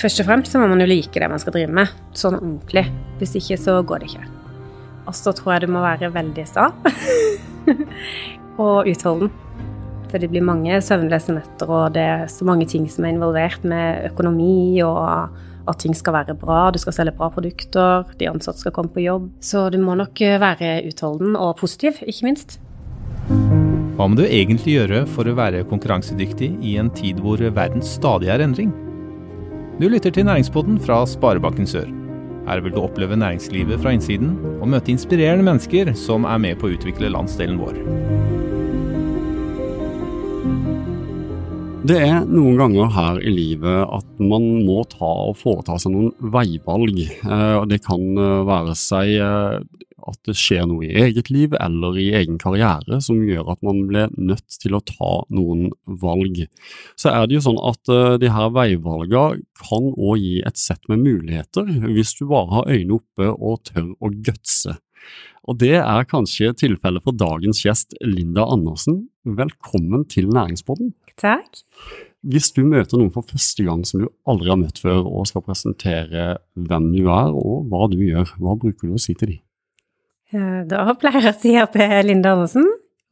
Først og fremst så må man jo like det man skal drive med, sånn ordentlig. Hvis ikke så går det ikke. Og så tror jeg du må være veldig sta og utholden. For det blir mange søvnløse netter, og det er så mange ting som er involvert med økonomi og at ting skal være bra, du skal selge bra produkter, de ansatte skal komme på jobb. Så du må nok være utholden og positiv, ikke minst. Hva må du egentlig gjøre for å være konkurransedyktig i en tid hvor verden stadig er endring? Du lytter til Næringspodden fra Sparebanken Sør. Her vil du oppleve næringslivet fra innsiden og møte inspirerende mennesker som er med på å utvikle landsdelen vår. Det er noen ganger her i livet at man må ta og foreta seg noen veivalg. Eh, Det kan eh, være seg eh, at det skjer noe i eget liv eller i egen karriere som gjør at man blir nødt til å ta noen valg. Så er det jo sånn at de her veivalgene kan òg gi et sett med muligheter, hvis du bare har øynene oppe og tør å gutse. Og det er kanskje tilfellet for dagens gjest Linda Andersen. Velkommen til Næringspodden. Takk. Hvis du møter noen for første gang som du aldri har møtt før, og skal presentere hvem du er og hva du gjør, hva bruker du å si til dem? Da pleier jeg å si at det er Linda Andersen,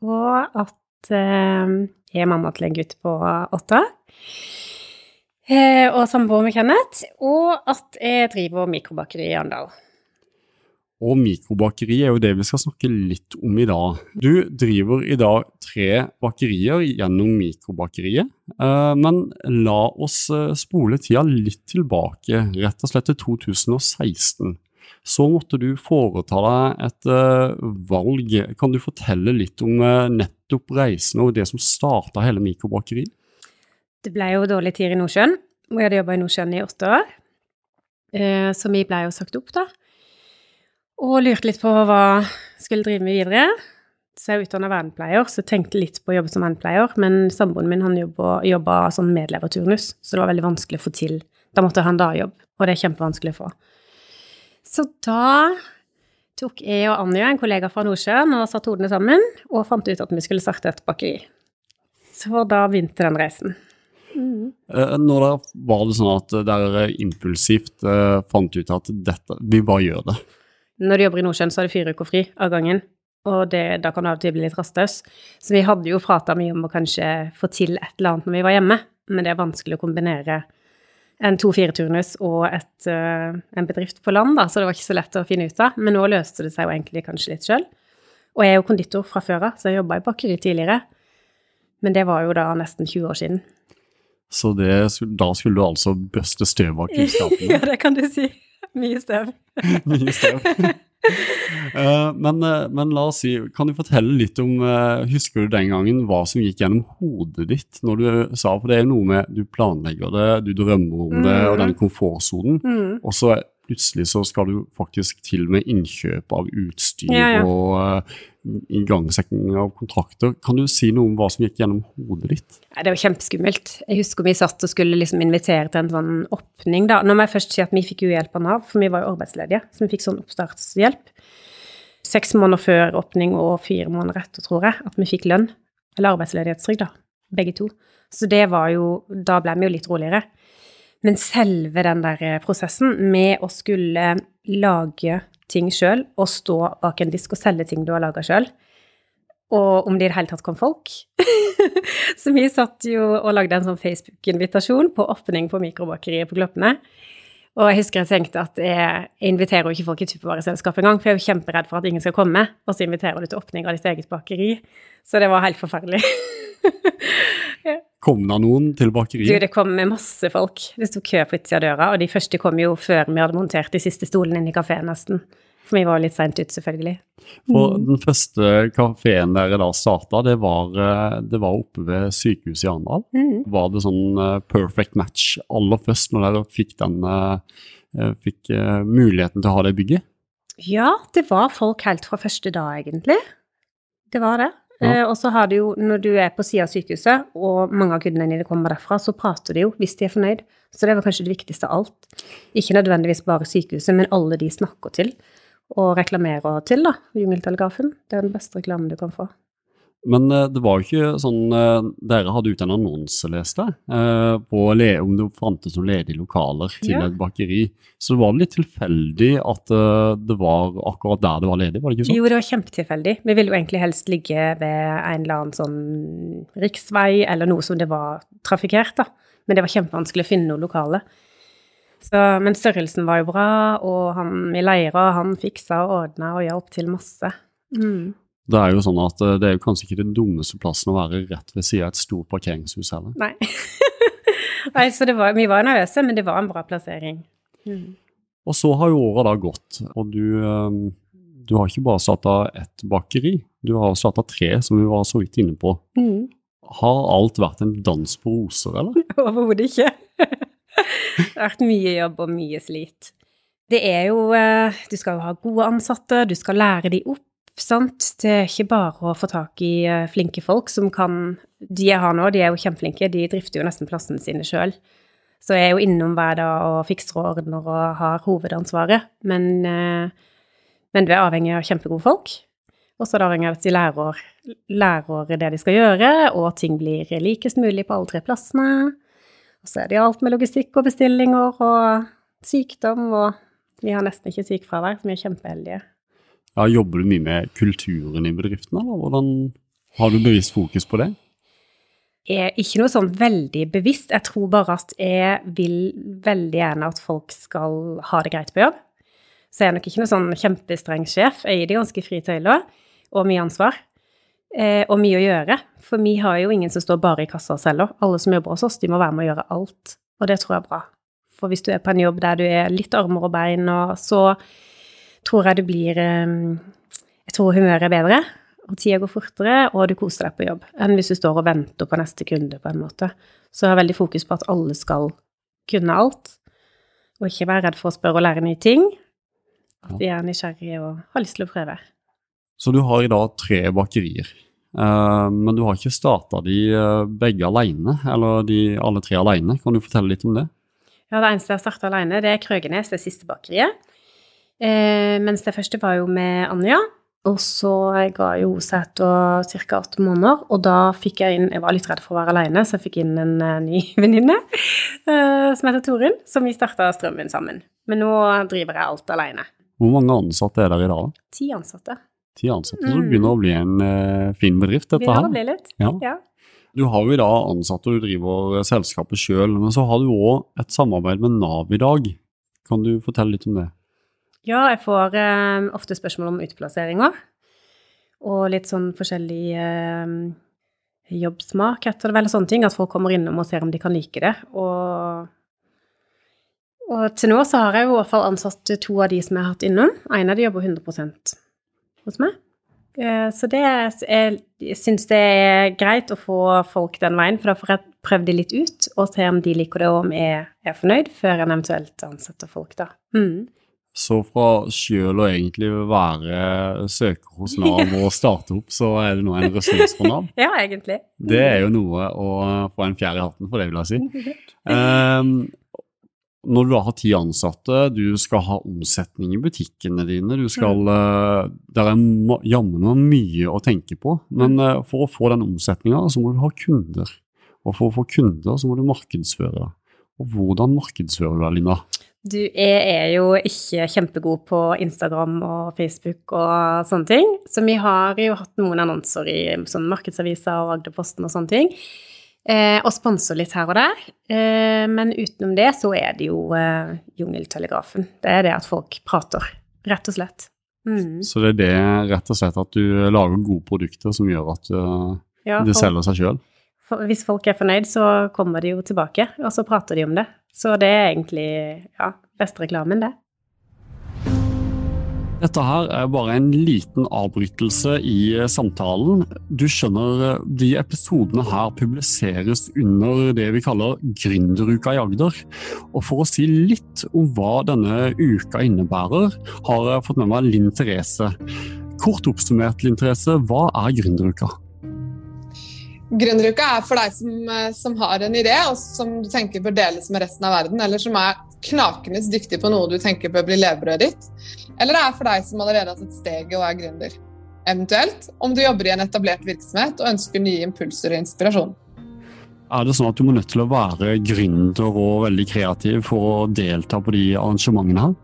og at eh, jeg er mamma til en gutt på åtte. Eh, og samboer med Kenneth, og at jeg driver mikrobakeri i Arendal. Og mikrobakeri er jo det vi skal snakke litt om i dag. Du driver i dag tre bakerier gjennom mikrobakeriet, eh, men la oss eh, spole tida litt tilbake, rett og slett til 2016. Så måtte du foreta deg et eh, valg. Kan du fortelle litt om nettopp reisen og det som starta hele mikrobakeriet? Det ble jo dårlig tid i Nordsjøen, og jeg hadde jobba i Nordsjøen i åtte år. Så vi ble jo sagt opp, da. Og lurte litt på hva jeg skulle drive med videre. Så jeg er utdanna vernepleier, så jeg tenkte litt på å jobbe som vernepleier. Men samboeren min han jobba sånn medleverturnus, så det var veldig vanskelig å få til. Da måtte jeg ha en dagjobb, og det er kjempevanskelig å få. Så da tok jeg og Anja, en kollega fra Nordsjøen, og satte hodene sammen og fant ut at vi skulle starte et bakeri. Så da begynte den reisen. Mm. Når det var det sånn at dere impulsivt uh, fant ut at dette, vi bare gjør det? Når du jobber i Nordsjøen, så er det fire uker fri av gangen. Og det, da kan du av og til bli litt rastløs. Så vi hadde jo prata mye om å kanskje få til et eller annet når vi var hjemme, men det er vanskelig å kombinere en to-fire-turnus og et, uh, en bedrift på land, da, så det var ikke så lett å finne ut av. Men nå løste det seg jo egentlig kanskje litt sjøl. Og jeg er jo konditor fra før av, så jeg jobba i bakeri tidligere. Men det var jo da nesten 20 år siden. Så det, da skulle du altså bøste støv av kunnskapen? ja, det kan du si. Mye støv. Mye støv. uh, men, uh, men, la oss si, kan du fortelle litt om uh, Husker du den gangen hva som gikk gjennom hodet ditt når du sa For det er noe med du planlegger det, du drømmer om det, og den mm. komfortsonen. Mm. Og så plutselig så skal du faktisk til med innkjøp av utstyr ja, ja. og uh, igangsetting av kontrakter. Kan du si noe om hva som gikk gjennom hodet ditt? Ja, det var kjempeskummelt. Jeg husker vi satt og skulle liksom invitere til en sånn åpning. da. Nå må jeg først si at vi fikk jo hjelp av Nav, for vi var jo arbeidsledige. Så vi fikk sånn oppstartshjelp. Seks måneder før åpning og fire måneder etter, tror jeg, at vi fikk lønn. Eller arbeidsledighetstrygd, da. Begge to. Så det var jo Da ble vi jo litt roligere. Men selve den der eh, prosessen med å skulle lage ting sjøl og stå bak en disk og selge ting du har laga sjøl, og om det i det hele tatt kom folk Så vi satt jo og lagde en sånn Facebook-invitasjon på åpning på mikrobakeriet på Kloppene. Og jeg husker jeg tenkte at jeg inviterer jo ikke folk i tuppervareselskap engang, for jeg er jo kjemperedd for at ingen skal komme, og så inviterer du til åpning av ditt eget bakeri. Så det var helt forferdelig. Kom det noen til bakeriet? Du, det kom masse folk. Det sto kø på utsida av døra, og de første kom jo før vi hadde montert de siste stolene inn i kafeen, nesten. For vi var litt seint ute, selvfølgelig. For mm. den første kafeen dere da starta, det, eh, det, var oppe ved sykehuset i Arendal. Mm. Var det sånn uh, perfect match aller først når dere fikk, den, uh, fikk muligheten til å ha det bygget? Ja, det var folk helt fra første dag, egentlig. Det var det. Ja. Eh, og så har du jo, når du er på sida av sykehuset, og mange av kundene dine kommer derfra, så prater de jo hvis de er fornøyd. Så det var kanskje det viktigste av alt. Ikke nødvendigvis bare sykehuset, men alle de snakker til og reklamerer til, da. Jungeltelegrafen. Det er den beste reklamen du kan få. Men eh, det var jo ikke sånn eh, Dere hadde ute en annonse, leste jeg, eh, om det fantes noen ledige lokaler til Ja. et bakeri. Så det var litt tilfeldig at det var akkurat der det var ledig, var det ikke sånn? Jo, det var kjempetilfeldig. Vi ville jo egentlig helst ligge ved en eller annen sånn riksvei eller noe som det var trafikkert, da. Men det var kjempevanskelig å finne noe lokale. Så, men størrelsen var jo bra, og han i leira, han fiksa og ordna og hjalp til masse. Mm. Det er jo sånn at eh, det er jo kanskje ikke den dummeste plassen å være rett ved siden av et stort parkeringshus heller. Nei. Nei, så det var, vi var nervøse, men det var en bra plassering. Mm. Og så har jo åra da gått, og du, eh, du har ikke bare satt av ett bakeri, du har satt av tre, som vi var så vidt inne på. Mm. Har alt vært en dans på roser, eller? Overhodet ikke. det har vært mye jobb og mye slit. Det er jo eh, Du skal jo ha gode ansatte, du skal lære de opp, sant. Det er ikke bare å få tak i eh, flinke folk som kan De jeg har nå, de er jo kjempeflinke, de drifter jo nesten plassene sine sjøl. Så jeg er jo innom hver dag og fikser og ordner og har hovedansvaret. Men, eh, men du er avhengig av kjempegode folk. Og så er det avhengig av at de lærer, lærer det de skal gjøre, og ting blir likest mulig på alle tre plassene. Og så er det alt med logistikk og bestillinger og sykdom, og vi har nesten ikke sykefravær, så vi er kjempeheldige. Ja, jobber du mye med kulturen i bedriften, eller hvordan har du bevisst fokus på det? Jeg er ikke noe sånn veldig bevisst. Jeg tror bare at jeg vil veldig gjerne at folk skal ha det greit på jobb. Så jeg er nok ikke noe sånn kjempestreng sjef. Jeg gir de ganske frie tøyler og mye ansvar. Eh, og mye å gjøre. For vi har jo ingen som står bare i kassa og selger. Alle som jobber hos oss, de må være med å gjøre alt. Og det tror jeg er bra. For hvis du er på en jobb der du er litt armer og bein, og så tror jeg det blir eh, Jeg tror humøret er bedre og tida går fortere, og du koser deg på jobb, enn hvis du står og venter på neste kunde, på en måte. Så jeg har veldig fokus på at alle skal kunne alt, og ikke være redd for å spørre og lære nye ting. At de er nysgjerrige og har lyst til å prøve. Så du har i dag tre bakerier, eh, men du har ikke starta de eh, begge alene, eller de alle tre alene. Kan du fortelle litt om det? Ja, det eneste jeg har starta alene, det er Krøgenes, det siste bakeriet. Eh, mens det første var jo med Anja. Og så ga jo hun seg etter ca. åtte måneder, og da fikk jeg inn Jeg var litt redd for å være alene, så jeg fikk inn en eh, ny venninne eh, som heter Torunn, som vi starta Strømmen sammen. Men nå driver jeg alt alene. Hvor mange ansatte er der i dag? Ti ansatte. Ti ansatte, så det Mm. begynner å bli en eh, fin bedrift, dette Begynner å bli litt. Ja. Ja. Du har jo i dag ansatte, og du driver selskapet sjøl, men så har du òg et samarbeid med Nav i dag. Kan du fortelle litt om det? Ja, jeg får eh, ofte spørsmål om utplasseringer. Og litt sånn forskjellig eh, jobbsmak, heter det vel, sånne ting. At folk kommer innom og ser om de kan like det. Og, og til nå så har jeg i hvert fall ansatt to av de som jeg har hatt innom. En av de jobber 100 hos meg. Eh, Så det er, jeg syns det er greit å få folk den veien, for da får jeg prøvd de litt ut og se om de liker det, og om jeg er fornøyd, før en eventuelt ansetter folk, da. Mm. Så fra sjøl å egentlig være søker hos Nav og starte opp, så er det nå en ressurs for Nav. Ja, egentlig. Det er jo noe å få en fjær i hatten for, det vil jeg si. Um, når du da har ti ansatte, du skal ha omsetning i butikkene dine, du skal uh, Det er jammen mye å tenke på, men eh, for å få den omsetninga, så må du ha kunder. Og for å få kunder, så må du markedsføre. Og hvordan markedsfører du deg, Linda? Du jeg er jo ikke kjempegod på Instagram og Facebook og sånne ting, så vi har jo hatt noen annonser i sånn markedsaviser og Agderposten og sånne ting. Eh, og sponser litt her og der. Eh, men utenom det så er det jo eh, jungeltelegrafen. Det er det at folk prater, rett og slett. Mm. Så det er det rett og slett at du lager gode produkter som gjør at uh, Ja, det selger seg sjøl? Hvis folk er fornøyd, så kommer de jo tilbake, og så prater de om det. Så det er egentlig ja, beste reklamen, det. Dette her er bare en liten avbrytelse i eh, samtalen. Du skjønner, eh, de episodene her publiseres under det vi kaller Gründeruka i Agder. Og for å si litt om hva denne uka innebærer, har jeg fått med meg Linn Therese. Kort oppsummert, Linn Therese, hva er Gründeruka? Gründeruka er for deg som, eh, som har en idé, og som du tenker bør deles med resten av verden, eller som er knakende dyktig på noe du tenker bør bli levebrødet ditt. Eller det er for deg som allerede har tatt steget og er gründer. eventuelt om du jobber i en etablert virksomhet og ønsker nye impulser og inspirasjon. Er det sånn at du må nødt til å være gründer og veldig kreativ for å delta på de arrangementene her?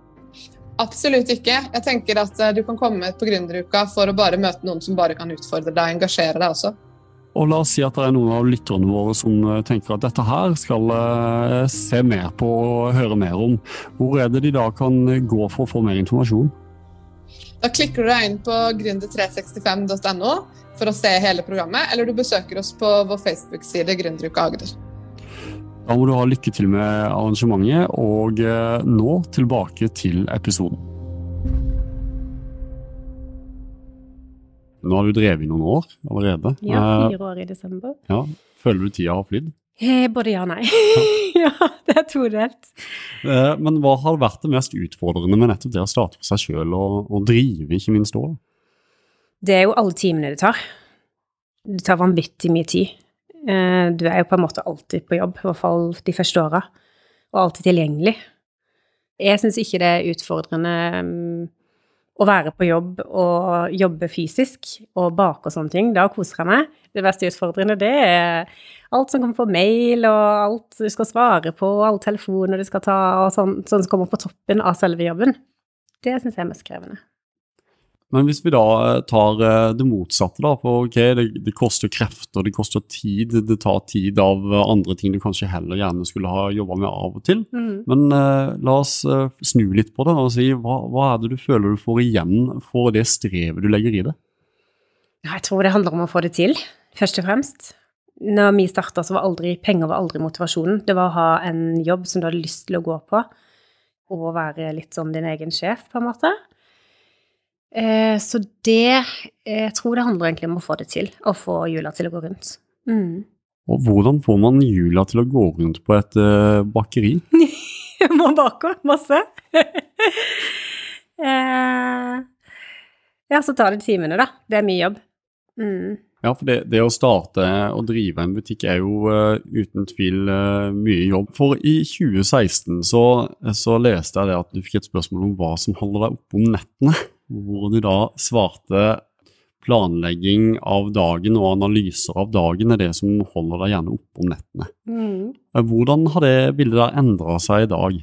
Absolutt ikke. Jeg tenker at eh, du kan komme på gründeruka for å bare møte noen som bare kan utfordre deg og engasjere deg også. Og la oss si at det er noen av lytterne våre som eh, tenker at dette her skal uh, se mer på og høre mer om. Hvor er det de da kan gå for å få mer informasjon? Da klikker du deg inn på gründer365.no for å se hele programmet, eller du besøker oss på vår Facebook-side Gründeruka Agder. Da må du ha lykke til med arrangementet, og uh, nå tilbake til episoden. Nå har du drevet i noen år allerede. Ja, Eh, fire år i desember. ja. Føler du tida har flydd? Eh, både ja og nei. ja, det er todelt. Eh, Men hva har vært det mest utfordrende med nettopp det å starte for seg sjøl og, og drive, ikke minst òg? Det er jo alle timene det tar. Det tar vanvittig mye tid. Eh, Du er jo på en måte alltid på jobb, i hvert fall de første åra, og alltid tilgjengelig. Jeg syns ikke det er utfordrende mm, å være på jobb og jobbe fysisk og bake og sånne ting. Da koser jeg meg. Det mest utfordrende, det er alt som kommer på mail, og alt du skal svare på, og alle telefoner du skal ta, og sånn, sånn som kommer på toppen av selve jobben. Det syns jeg er mest krevende. Men hvis vi da eh, tar eh, det motsatte, da, for ok, det, det koster krefter, det koster tid, det tar tid av eh, andre ting du kanskje heller gjerne skulle ha jobba med av og til. Men uh, la oss snu litt på det og si hva, hva er det du føler du får igjen for det strevet du legger i det? Ja, jeg tror det handler om å få det til, først og fremst. Når vi starta, så var aldri penger var aldri motivasjonen. Det var å ha en jobb som du hadde lyst til å gå på, og være litt som din egen sjef, på en måte. Eh, så det Jeg tror det handler egentlig om å få det til, å få hjula til å gå rundt. Mm. Og hvordan får man hjula til å gå rundt på et eh, bakeri? Må bake masse. eh, ja, så tar det timene, da. Det er mye jobb. Mm. Ja, for det, det å starte og drive en butikk er jo uh, uten tvil uh, mye jobb. For i 2016 så, så leste jeg det at du fikk et spørsmål om hva som holder deg oppe om nettene. Hvor du da svarte planlegging av dagen og analyser av dagen er det som holder deg gjerne oppe om nettene. Mm. Eh, Hvordan har det bildet der endra seg i dag?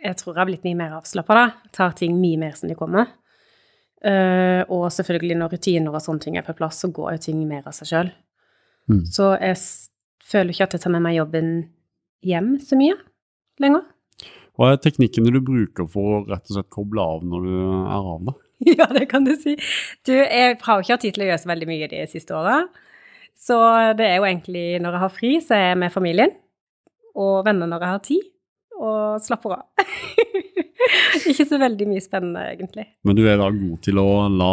Jeg tror jeg har blitt mye mer avslappa, da. Tar ting mye mer som de kommer. Uh, og selvfølgelig når rutiner og sånne ting er på plass, så går jo ting mer av seg sjøl. Mm. Så jeg føler ikke at jeg tar med meg jobben hjem så mye lenger. Hva er teknikkene du bruker for å rett og slett koble av når du er av da? ja, det kan du si. Du, jeg har ikke hatt tid til å gjøre så veldig mye de siste åra. Så det er jo egentlig når jeg har fri, så er jeg med familien. Og venner når jeg har tid. Og slapper av. ikke så veldig mye spennende, egentlig. Men du er da god til å la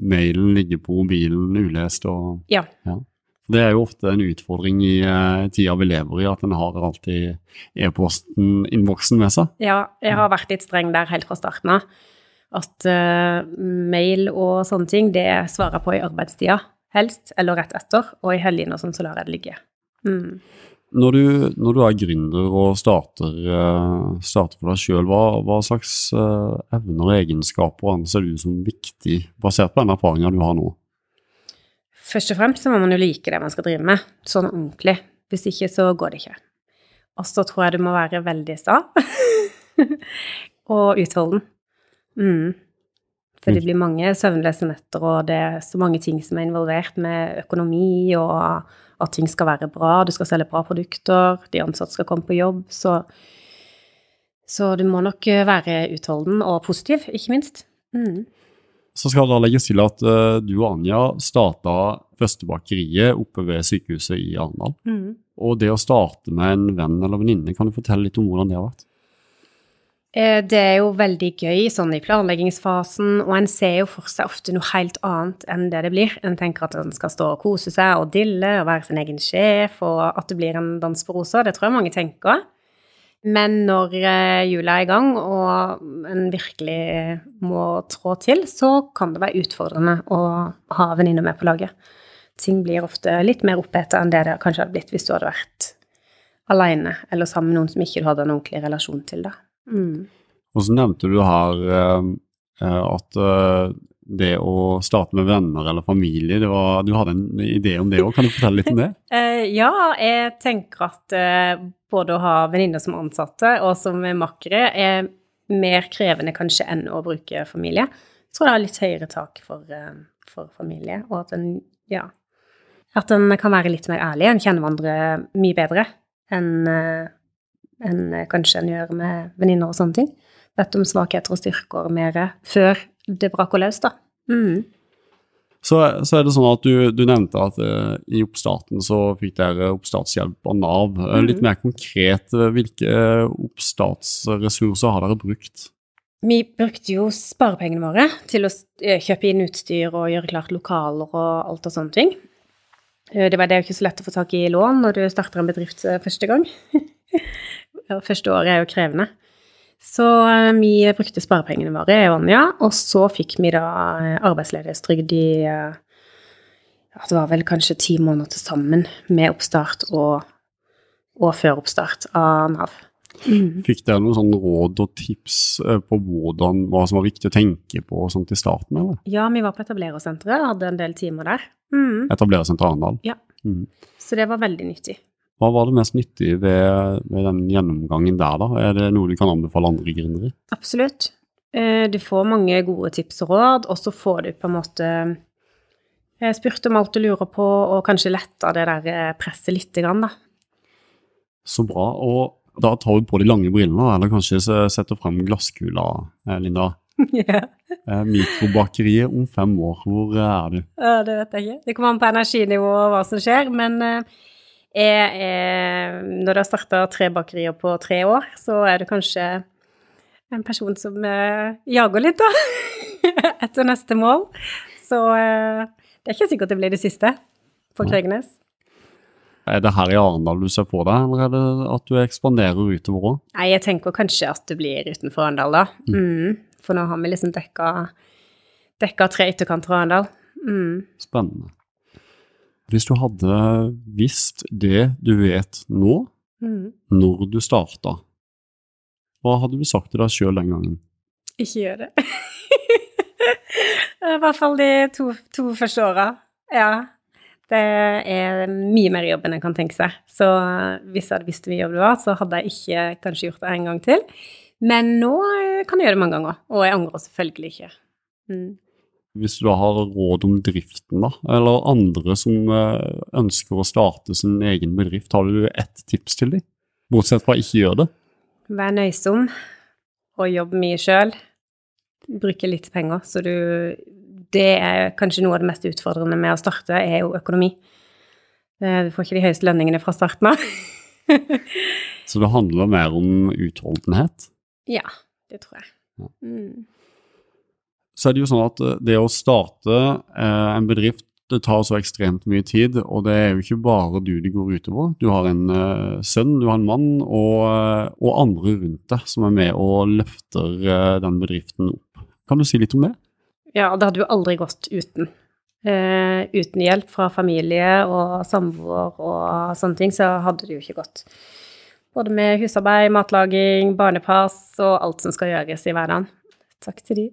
mailen ligge på mobilen ulest og Ja. Det er jo ofte en utfordring i uh, tida vi lever i, at en har alltid e-posten, innboksen med seg. Ja, jeg har vært litt streng der helt fra starten av. At uh, mail og sånne ting, det svarer jeg på i arbeidstida, helst, eller rett etter. Og i helgene og sånn, så lar jeg det ligge. Mm. Når du, når du er gründer og starter, eh, starter for deg sjøl, hva, hva slags evner og egenskaper anser du som viktig, basert på den erfaringa du har nå? Først og fremst så må man jo like det man skal drive med, sånn ordentlig. Hvis ikke, så går det ikke. Og så tror jeg du må være veldig sta. og utholden. Mm. For det blir mange søvnløse netter, og det er så mange ting som er involvert med økonomi, og at ting skal være bra, du skal selge bra produkter, de ansatte skal komme på jobb, så Så du må nok være utholden og positiv, ikke minst. Mm. Så skal det da legges til at uh, du og Anja starta første bakeriet oppe ved sykehuset i Arendal. Mm. Og det å starte med en venn eller venninne, kan du fortelle litt om hvordan det har vært? Eh, Det er jo veldig gøy sånn i planleggingsfasen, og en ser jo for seg ofte noe helt annet enn det det blir. En tenker at en skal stå og kose seg og dille og være sin egen sjef, og at det blir en dans på roser. Det tror jeg mange tenker. Men når eh, jula er i gang, og en virkelig må trå til, så kan det være utfordrende å ha venninner med på laget. Ting blir ofte litt mer oppheta enn det det kanskje hadde blitt hvis du hadde vært aleine eller sammen med noen som ikke du hadde en ordentlig relasjon til. da. Mm. Og så nevnte du her eh, eh, at eh, det å starte med venner eller familie, det var, du hadde en idé om det òg. Kan du fortelle litt om det? Eh, ja, jeg tenker at eh, både å ha venninner som ansatte og som makkere er mer krevende kanskje enn å bruke familie. Jeg tror det har litt høyere tak for, eh, for familie, og at en, ja, at en kan være litt mer ærlig. En kjenner hverandre mye bedre enn eh, enn kanskje en gjør med venninner og sånne ting. Vet om svakheter og styrker mer før det braker løs, da. Mm. Så, så, er det sånn at du, du nevnte at uh, i oppstarten så fikk dere oppstartshjelp av Nav. Uh, litt mer konkret, uh, hvilke oppstartsressurser har dere brukt? Vi brukte jo sparepengene våre til å kjøpe inn utstyr og gjøre klart lokaler og alt og sånne ting. Det var det jo ikke så lett å få tak i lån når du starter en bedrift første gang. Første året er jo krevende. Så eh, vi brukte sparepengene våre i Ånja, og så fikk vi da eh, arbeidsledighetstrygd i eh, ja, Det var vel kanskje ti måneder til sammen med oppstart og, og før oppstart av Nav. Mm. Fikk dere noen sånn råd og tips på hvordan, hva som var viktig å tenke på sånt i starten? eller? Ja, vi var på etablerersenteret, hadde en del timer der. Mm. Etablerersenteret Arendal? Ja. Mm. Så det var veldig nyttig. Hva var det mest nyttige ved, ved, den gjennomgangen der, da? Er det noe du kan anbefale andre gründere? Absolutt. Eh, du får mange gode tips og råd, og så får du på en måte spurt om alt du lurer på, og kanskje letta det der eh, presset lite grann, da. Så bra. Og da tar du på de lange brillene, eller kanskje setter frem glasskula, eh, Linda. Yeah. Mikrobakeriet om fem år, hvor er du? Det vet jeg ikke. Det kommer an på energinivå og hva som skjer, men er, er, Når du har starta tre bakerier på tre år, så er du kanskje en person som eh, jager litt, da. Etter neste mål. Så eh, det er ikke sikkert det blir det siste på kregenes. Er det her i Arendal du ser på deg, eller er det at du ekspanderer utover òg? Nei, jeg tenker kanskje at det blir utenfor Arendal, da. Mm. Mm. For nå har vi liksom dekka, dekka tre ytterkanter av Arendal. Mm. Spennende. Hvis du hadde visst det du vet nå, mm. når du starta, hva hadde du sagt til deg sjøl den gangen? Ikke gjør det. I hvert fall de to, to første åra. Ja. Det er mye mer jobb enn en kan tenke seg. Så hvis jeg hadde visst hvor mye jobb det var, så hadde jeg ikke kanskje gjort det en gang til. Men nå kan jeg gjøre det mange ganger, og jeg angrer selvfølgelig ikke. Mm. Hvis du har råd om driften, da, eller andre som eh, ønsker å starte sin egen bedrift, har du ett tips til dem? Bortsett fra ikke gjør det. Vær nøysom og jobb mye sjøl. Bruke litt penger. Så du Det er kanskje noe av det mest utfordrende med å starte, er jo økonomi. Eh, du får ikke de høyeste lønningene fra starten av. Så det handler mer om utholdenhet? Ja, det tror jeg. Ja. Mm så er det jo sånn at eh, det å starte eh, en bedrift det tar så ekstremt mye tid, og det er jo ikke bare du det går utover. Du har en eh, sønn, du har en mann og, og, andre rundt deg som er med og løfter eh, den bedriften opp. Kan du si litt om det? Ja, det hadde jo aldri gått uten. Uh, uten hjelp fra familie og samboer og sånne ting, så hadde det jo ikke gått. Både med husarbeid, matlaging, barnepass og alt som skal gjøres i hverdagen. Takk til de.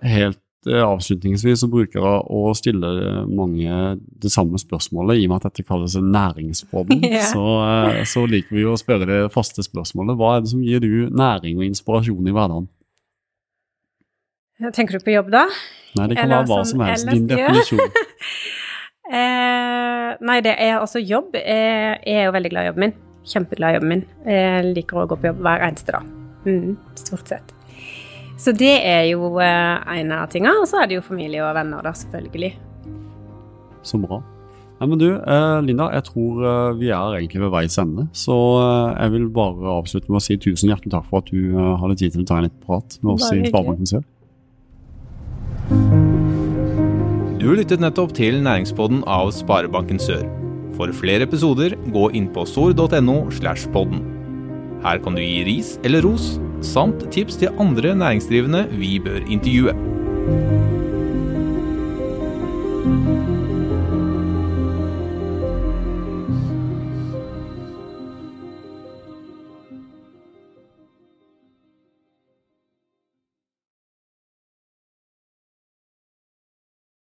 Helt eh, avslutningsvis så bruker jeg å stille mange det samme spørsmålet, i og med at dette kalles en næringspodden. yeah. så, eh, så, liker vi å spørre det faste spørsmålet. Hva er det som gir du næring og inspirasjon i hverdagen? Tenker du på jobb, da? Nei, det kan Eller være hva som helst. Din definisjon. eh, nei, det er altså jobb. Jeg er jo veldig glad i jobben min. Kjempeglad i jobben min. Jeg liker å gå på jobb hver eneste dag. Mm, stort sett. Så det er jo eh, en av tingene. Og så er det jo familie og venner, da, selvfølgelig. Så bra. Ja, men du, eh, Linda, jeg tror eh, vi er egentlig ved veis ende. Så jeg vil bare avslutte med å si tusen hjertelig takk for at du hadde tid til å ta en liten prat med oss i Sparebanken Sør. Du lyttet nettopp til næringspodden av Sparebanken Sør. For flere episoder, gå inn på sor.no slash podden. Her kan du gi ris eller ros samt tips til andre næringsdrivende vi bør intervjue.